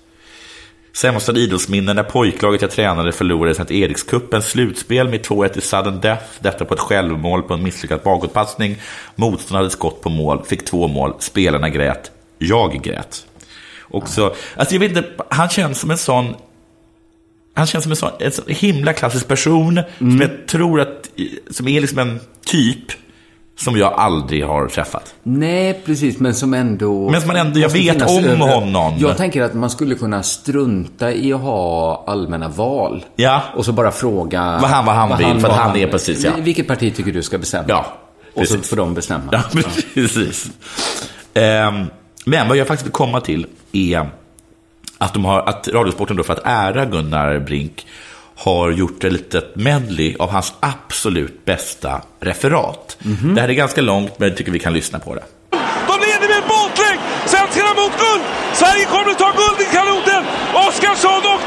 Sämsta idrottsminnen när pojklaget jag tränade förlorade Sankt Erikskuppens slutspel med 2-1 i sudden death. Detta på ett självmål på en misslyckad bakåtpassning. Motståndaren hade skott på mål, fick två mål. Spelarna grät. Jag grät. Också, alltså jag vet inte, han känns som en sån han känns som en sån, en sån himla klassisk person som jag tror att, som är liksom en typ som jag aldrig har träffat. Nej, precis, men som ändå... Men som man ändå- jag vet om över- honom. Jag tänker att man skulle kunna strunta i att ha allmänna val. Ja. Och så bara fråga... Vad han- vad han vill, för att vad han är precis, ja. Vilket parti tycker du ska bestämma? Ja, Och så precis. får de bestämma. Ja, precis. Ehm, men vad jag faktiskt vill komma till är att, de har, att Radiosporten då för att ära Gunnar Brink har gjort ett litet medley av hans absolut bästa referat. Det här är ganska långt, men jag tycker vi kan lyssna på det. De leder med en båtlängd! Svenskarna mot guld! Sverige kommer att ta guld!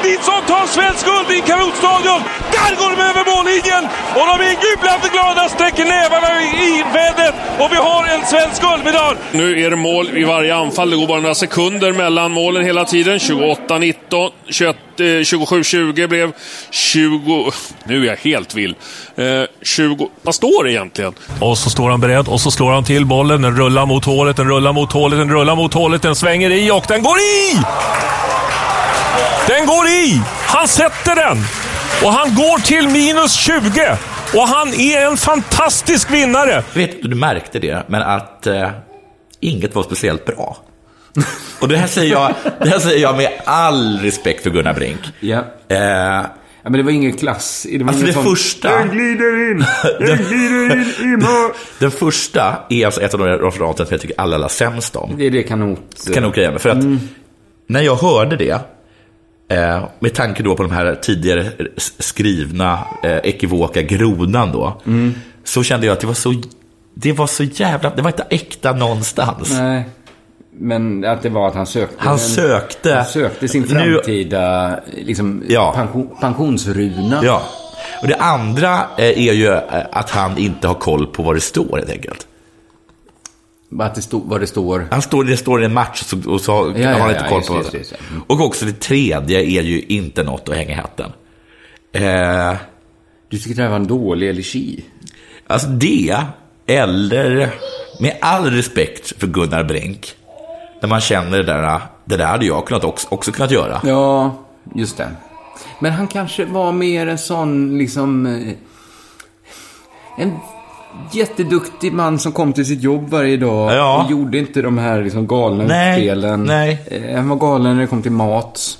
Nilsson tar svensk guld i kanotstadion! Där går de över mållinjen! Och de är jublande glada, sträcker nävarna i vädret och vi har en svensk guldmedalj! Nu är det mål i varje anfall. Det går bara några sekunder mellan målen hela tiden. 28-19, 21, eh, 27-20 blev 20... Nu är jag helt vill. Eh, 20... Vad står det egentligen? Och så står han beredd och så slår han till bollen. Den rullar mot hålet, den rullar mot hålet, den rullar mot hålet, den svänger i och den går i! Den går i! Han sätter den! Och han går till minus 20! Och han är en fantastisk vinnare! Jag vet inte om du märkte det, men att eh, inget var speciellt bra. Och det här, säger jag, det här säger jag med all respekt för Gunnar Brink. Ja. Eh, ja. Men det var ingen klass. Det var Alltså det sån- första- Den glider in! Den glider in i mål! Den första är alltså ett av de referaten som jag tycker alla allra sämst om. Det är det kanot... Kanongrejen. För att när jag hörde det, eh, med tanke då på de här tidigare skrivna eh, ekivoka grodan då, så kände jag att det var så, det var så jävla, det var inte äkta någonstans. Nej. Men att det var att han sökte... Han en- sökte- Han sökte sin Nu- framtida liksom, Ja. pension, pensionsruna. Ja. Och det andra eh, är ju eh, att han inte har koll på vad det står helt enkelt. Att det stod, vad det står. Han står, det står i en match och så, och så har ja, han ja, inte koll på just just. Mm. Och också det tredje är ju inte något att hänga i hatten. Eh, Du tycker det här var en dålig elegi? alltså det, eller med all respekt för Gunnar Brink, när man känner det där, det där hade jag kunnat också, också kunnat göra. Ja, just det. Men han kanske var mer en sån, liksom... eh, En jätteduktig man som kom till sitt jobb varje dag Ja. och gjorde inte de här liksom galna Nej, utspelen. nej. Eh, Han var galen när det kom till mat.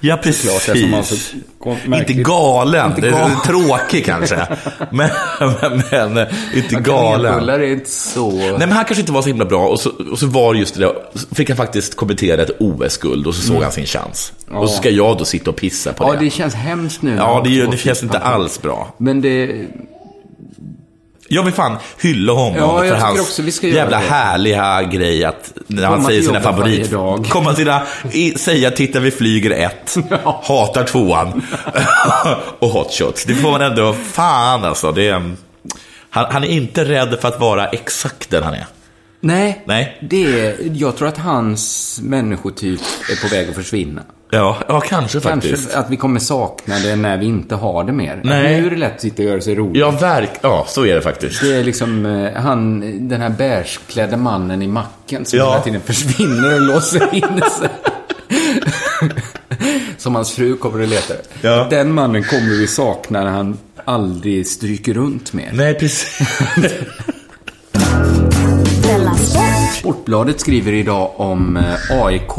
Ja, precis. Inte galen, Inte det är galen. tråkig kanske. Men, men, men inte galen. Kanelbullar är inte så... Nej, men han kanske inte var så himla bra och så, och så var just det där, fick han faktiskt kommentera ett OS-guld och så såg han sin chans. Och så ska jag då sitta och pissa på Mm. ja, det. det känns hemskt nu. Ja, det, det känns inte pappa. alls bra. Men det... Jag vill fan hylla honom Ja, för hans också jävla det. härliga grej att när han Komma säger till sina favorit... Komma till sina, i, säga titta vi flyger ett, hatar tvåan och hot shots. Det får man ändå, fan alltså. Det han, han är inte rädd för att vara exakt den han är. Nej, Nej. Det är, jag tror att hans människotyp är på väg att försvinna. Ja, ja kanske faktiskt. Kanske att vi kommer sakna det när vi inte har det mer. Nej. Nu är det lätt att sitta och göra sig rolig. Ja, verk, ja, så är det faktiskt. Det är liksom eh, han, den här bärsklädda mannen i macken som Ja. hela tiden försvinner och låser in sig. som hans fru kommer att leta Ja. Den mannen kommer vi sakna när han aldrig stryker runt mer. Nej, precis. Sportbladet skriver idag om eh, AIK,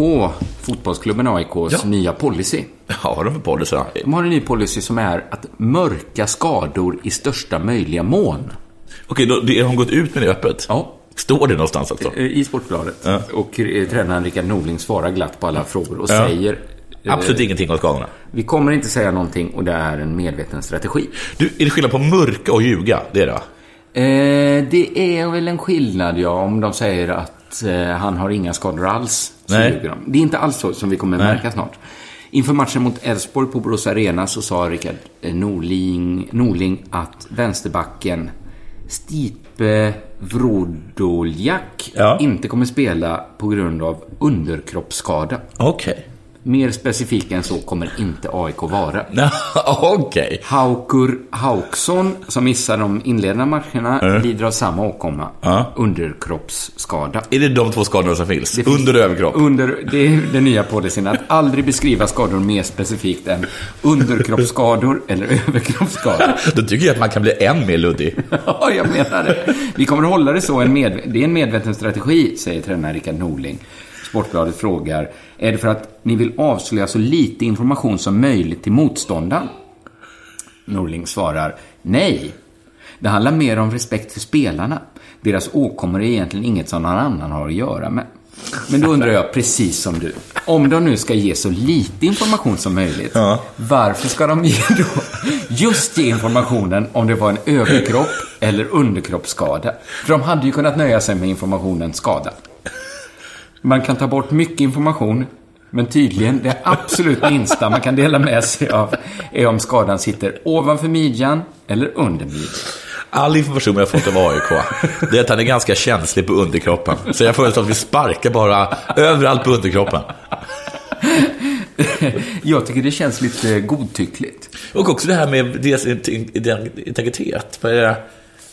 fotbollsklubben AIKs Ja. nya policy. Ja, vad har de för policy? De har en ny policy som är att mörka skador i största möjliga mån. Okej, då, det, har de gått ut med det öppet? Ja. Står det någonstans alltså? Eh, I Sportbladet. Ja. Och eh, tränaren Rickard Norling svarar glatt på alla frågor och Ja. säger Absolut ingenting om skadorna. Vi kommer inte säga någonting och det är en medveten strategi. Du, är det skillnad på mörka och ljuga? Det är det? Eh, det är väl en skillnad, ja, om de säger att eh, han har inga skador alls. Nej. Det är inte alls så som vi kommer märka snart. Inför matchen mot Elfsborg på Borås Arena så sa Rickard eh, Norling, Norling att vänsterbacken Stipe Vrodoljak Ja. inte kommer spela på grund av underkroppsskada. Okej. Mer specifik än så kommer inte AIK vara. Okej. Haukur Hauksson, som missar de inledande matcherna, lider av samma åkomma. Ja. Underkroppsskada. Är det de två skadorna som finns? Det Under och överkropp? Under, det är den nya policyn, att aldrig beskriva skador mer specifikt än underkroppsskador eller överkroppsskador. Då tycker jag att man kan bli än mer luddig. Ja, jag menar det. Vi kommer att hålla det så. En med, det är en medveten strategi, säger tränare Rickard Norling. Sportbladet frågar, är det för att ni vill avslöja så lite information som möjligt till motståndaren? Norling svarar, nej. Det handlar mer om respekt för spelarna. Deras åkommor är egentligen inget som någon annan har att göra med. Men då undrar jag, precis som du, om de nu ska ge så lite information som möjligt, Ja. varför ska de ge då just ge informationen om det var en överkropp eller underkroppsskada? För de hade ju kunnat nöja sig med informationen skada. Man kan ta bort mycket information, men tydligen det absolut minsta man kan dela med sig av är om skadan sitter ovanför midjan eller under midjan. All information jag fått av AIK, det är att han är ganska känslig på underkroppen. Så jag föreslår att vi sparkar bara överallt på underkroppen. Jag tycker det känns lite godtyckligt. Och också det här med deras integritet. Vad är det?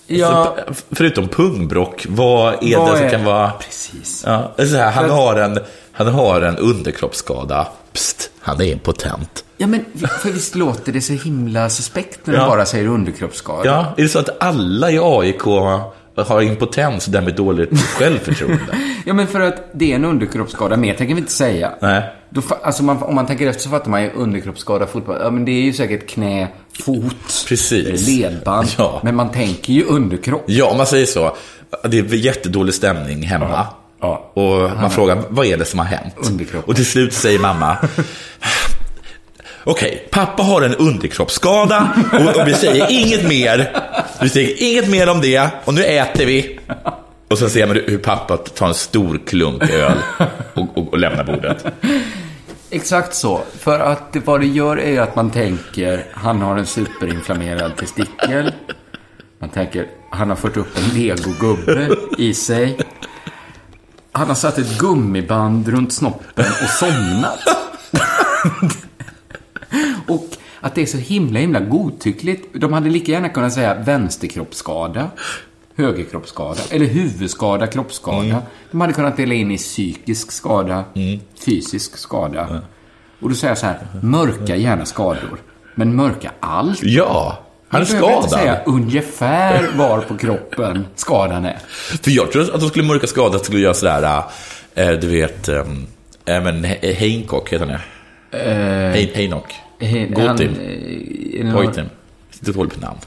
Ja. För, förutom pungbrock, vad är Vad det som är- kan vara... Precis. Ja, så här, han, har en, han har en underkroppsskada. Psst, han är impotent. Ja, men för visst låter det så himla suspekt när Ja. du bara säger underkroppsskada? Ja, är det så att alla i AIK har impotens därmed dåligt självförtroende? Ja, men för att det är en underkroppsskada. Mer tänker vi inte säga. Nej. Då, alltså man, om man tänker efter så fattar man ju underkroppsskada fotboll. Ja, men det är ju säkert knä, fot, Precis. ledband. Ja. Men man tänker ju underkropp. Ja, om man säger så. Det är jättedålig stämning hemma. Ja. Och man frågar, vad är det som har hänt? Underkroppen. Och till slut säger mamma, okej, pappa har en underkroppsskada och, och vi säger inget mer. Vi säger inget mer om det och nu äter vi. Och så ser man hur pappa tar en stor klunk öl och, och, och lämnar bordet. Exakt så. För att vad det gör är att man tänker, han har en superinflammerad testikel. Man tänker, han har fört upp en legogubbe i sig. Han har satt ett gummiband runt snoppen och somnat. och att det är så himla, himla godtyckligt. De hade lika gärna kunnat säga vänsterkroppsskada, högerkroppsskada eller huvudskada, kroppsskada. De hade kunnat dela in i psykisk skada, fysisk skada. Och då säger jag så här, mörka gärna skador. Men mörka allt. Ja, Han är behöver inte skadad. säga ungefär var på kroppen skadan är. För jag tror att de skulle mörka skadan skulle göra sådär, äh, du vet, äh, men Hancock heter han det? Hein- Heinock. Gotim. han, eh, är Goitim. Sitter dåligt på namn.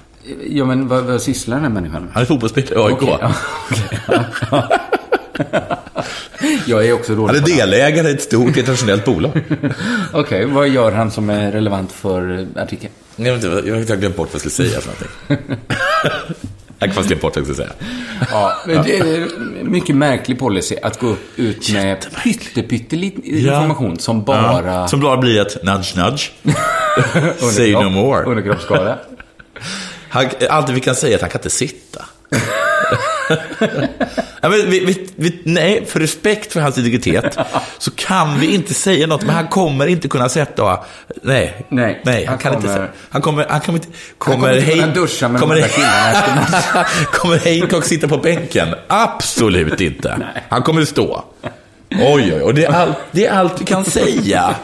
Ja, men vad, vad sysslar den här människan med? Han är fotbollsspelare i AIK. Ja. Jag är också Han är dålig på namn. delägare i ett stort internationellt bolag. Okej, vad gör han som är relevant för artikeln? Jag vet inte, jag har glömt bort vad jag skulle säga för någonting. jag fast glömt bort vad jag skulle säga. Ja, det är mycket märklig policy att gå ut med pytte, pytteliten information som bara... Ja, Som bara blir ett nudge nudge. Say no more. Underkroppsskada. Allt vi kan säga är att han kan inte sitta. ja, vi, vi, vi, nej, för respekt för hans integritet så kan vi inte säga något, men han kommer inte kunna sätta... Nej, Nej, nej han, han kan inte kommer- säga. Han kommer, han kommer inte... kommer inte kunna duscha med kommer, de killarna kommer Hancock sitta på bänken? Absolut inte. Han kommer stå. Oj, oj, och det är, allt, det är allt vi kan säga.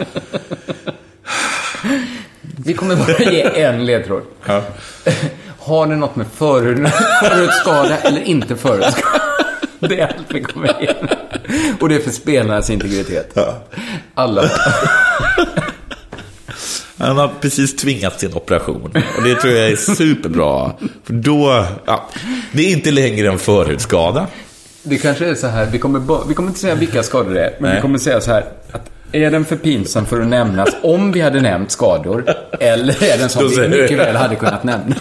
Vi kommer bara ge en ledtråd. Har det något med förhudskada eller inte förhudskada? Det är allt vi kommer ge. Och det är för spelarnas integritet. Alla. Han har precis tvingats till en operation. Och det tror jag är superbra. För då, ja, det är inte längre en förhudskada. Det kanske är så här, vi kommer, vi kommer inte säga vilka skador det är, men Nej. vi kommer säga så här att är den för pinsam för att nämnas om vi hade nämnt skador? Eller är den som vi mycket väl hade kunnat nämna?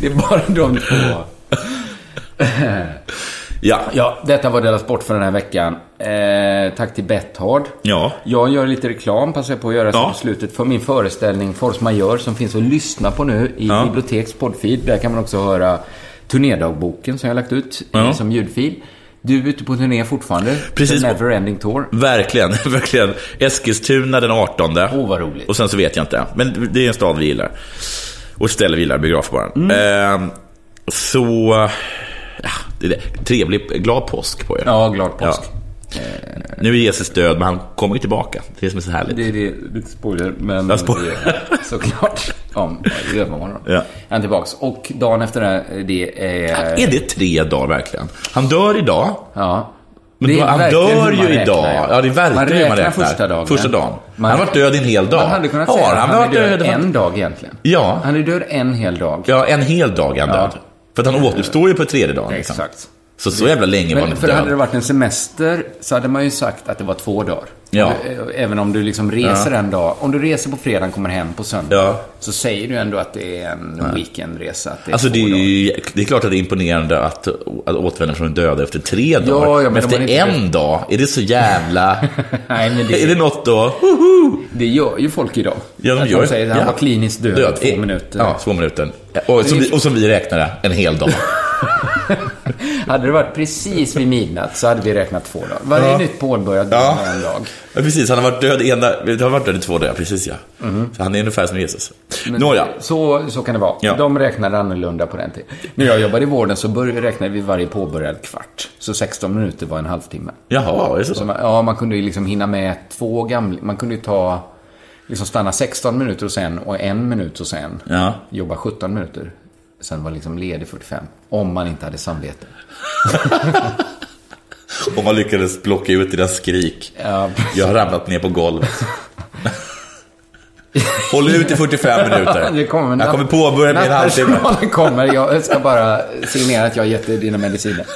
Det är bara de två. Ja. Ja, detta var Della Sport för den här veckan. Eh, tack till Betthard. Ja. Jag gör lite reklam, passar på att göra Ja. slutet, för min föreställning Force Majeure som finns att lyssna på nu i Ja. Biblioteks poddfeed. Där kan man också höra turnerdagboken som jag har lagt ut Ja. eh, som ljudfil. Du är ute på turné fortfarande. Precis. The Neverending Tour. Verkligen, verkligen. Eskilstuna den 18. Åh, vad roligt. Och sen så vet jag inte. Men det är en stad vi gillar. Och ett ställe vi gillar, biografbaren. Mm. Eh, så, ja, det är det. Trevlig, glad påsk på er. Ja, glad påsk. Nu är Jesus död, men han kommer ju tillbaka. Det är det som är så härligt. Det är det, lite spoiler, men Ja, spoiler. det såklart om övermorgon. Ja. Han är tillbaks. Och dagen efter det, här, det är... Är det tre dagar verkligen? Han dör idag. Ja. Men då, han dör ju räknar, idag. ja. Ja, det är verkligen hur man räknar första dagen. Första dagen. Man- han har varit död en hel dag. Man hade kunnat säga han att han är död död en dag egentligen. Ja. Han är död en hel dag. Ja, en hel dag är han Ja. död. För att han återuppstår ju på tredje dagen. Liksom. Så så jävla länge var Men inte för hade det död. varit en semester så hade man ju sagt att det var två dagar. Ja. Även om du liksom reser en dag. Om du reser på fredagen kommer hem på söndag. Ja. Så säger du ändå att det är en weekendresa. Att det är Alltså det är, ju, det är klart att det är imponerande att, att återvända från döda efter tre dagar. ja, men men de efter inte- en dag, är det så jävla... Nej, men det, Är det något då? det gör ju folk idag. Ja, de Att gör säger att han ja. var kliniskt död, två minuter. Ja, två minuter. Och som, vi, och som vi räknade, en hel dag. Hade det varit precis vid midnatt så hade vi räknat två dagar. Varje Ja. nytt påbörjat Ja. en dag. Ja, precis. Han har varit död, ena, han har varit död i två dagar, precis ja. Så han är ungefär som Jesus. Men Nåja. Så, så kan det vara. Ja. De räknade annorlunda på den tiden. När jag jobbade i vården så började, räknade vi varje påbörjad kvart. Så 16 minuter var en halvtimme. Jaha, är det så? Så man, ja, man kunde ju liksom hinna med två gamla... Man kunde ju ta... Liksom stanna 16 minuter och sen och en minut och sen Ja. jobba 17 minuter. Sen var liksom ledig 45. Om man inte hade samvete. Om man lyckades blocka ut deras skrik. Ja, Jag har ramlat ner på golvet. Håll ut i 45 minuter. Det kommer jag kommer påbörja min halvtimme. Kommer. Jag ska bara signera att jag har gett dig dina mediciner.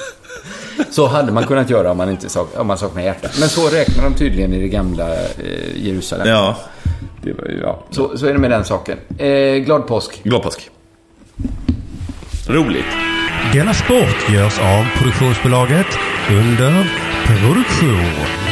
Så hade man kunnat göra om man, inte sak, om man saknar hjärta. Men så räknar de tydligen i det gamla eh, Jerusalem. Ja, Det var, ja. Så, så är det med den saken. Eh, glad påsk. glad påsk. Roligt. Denna sport görs av produktionsbolaget under produktion.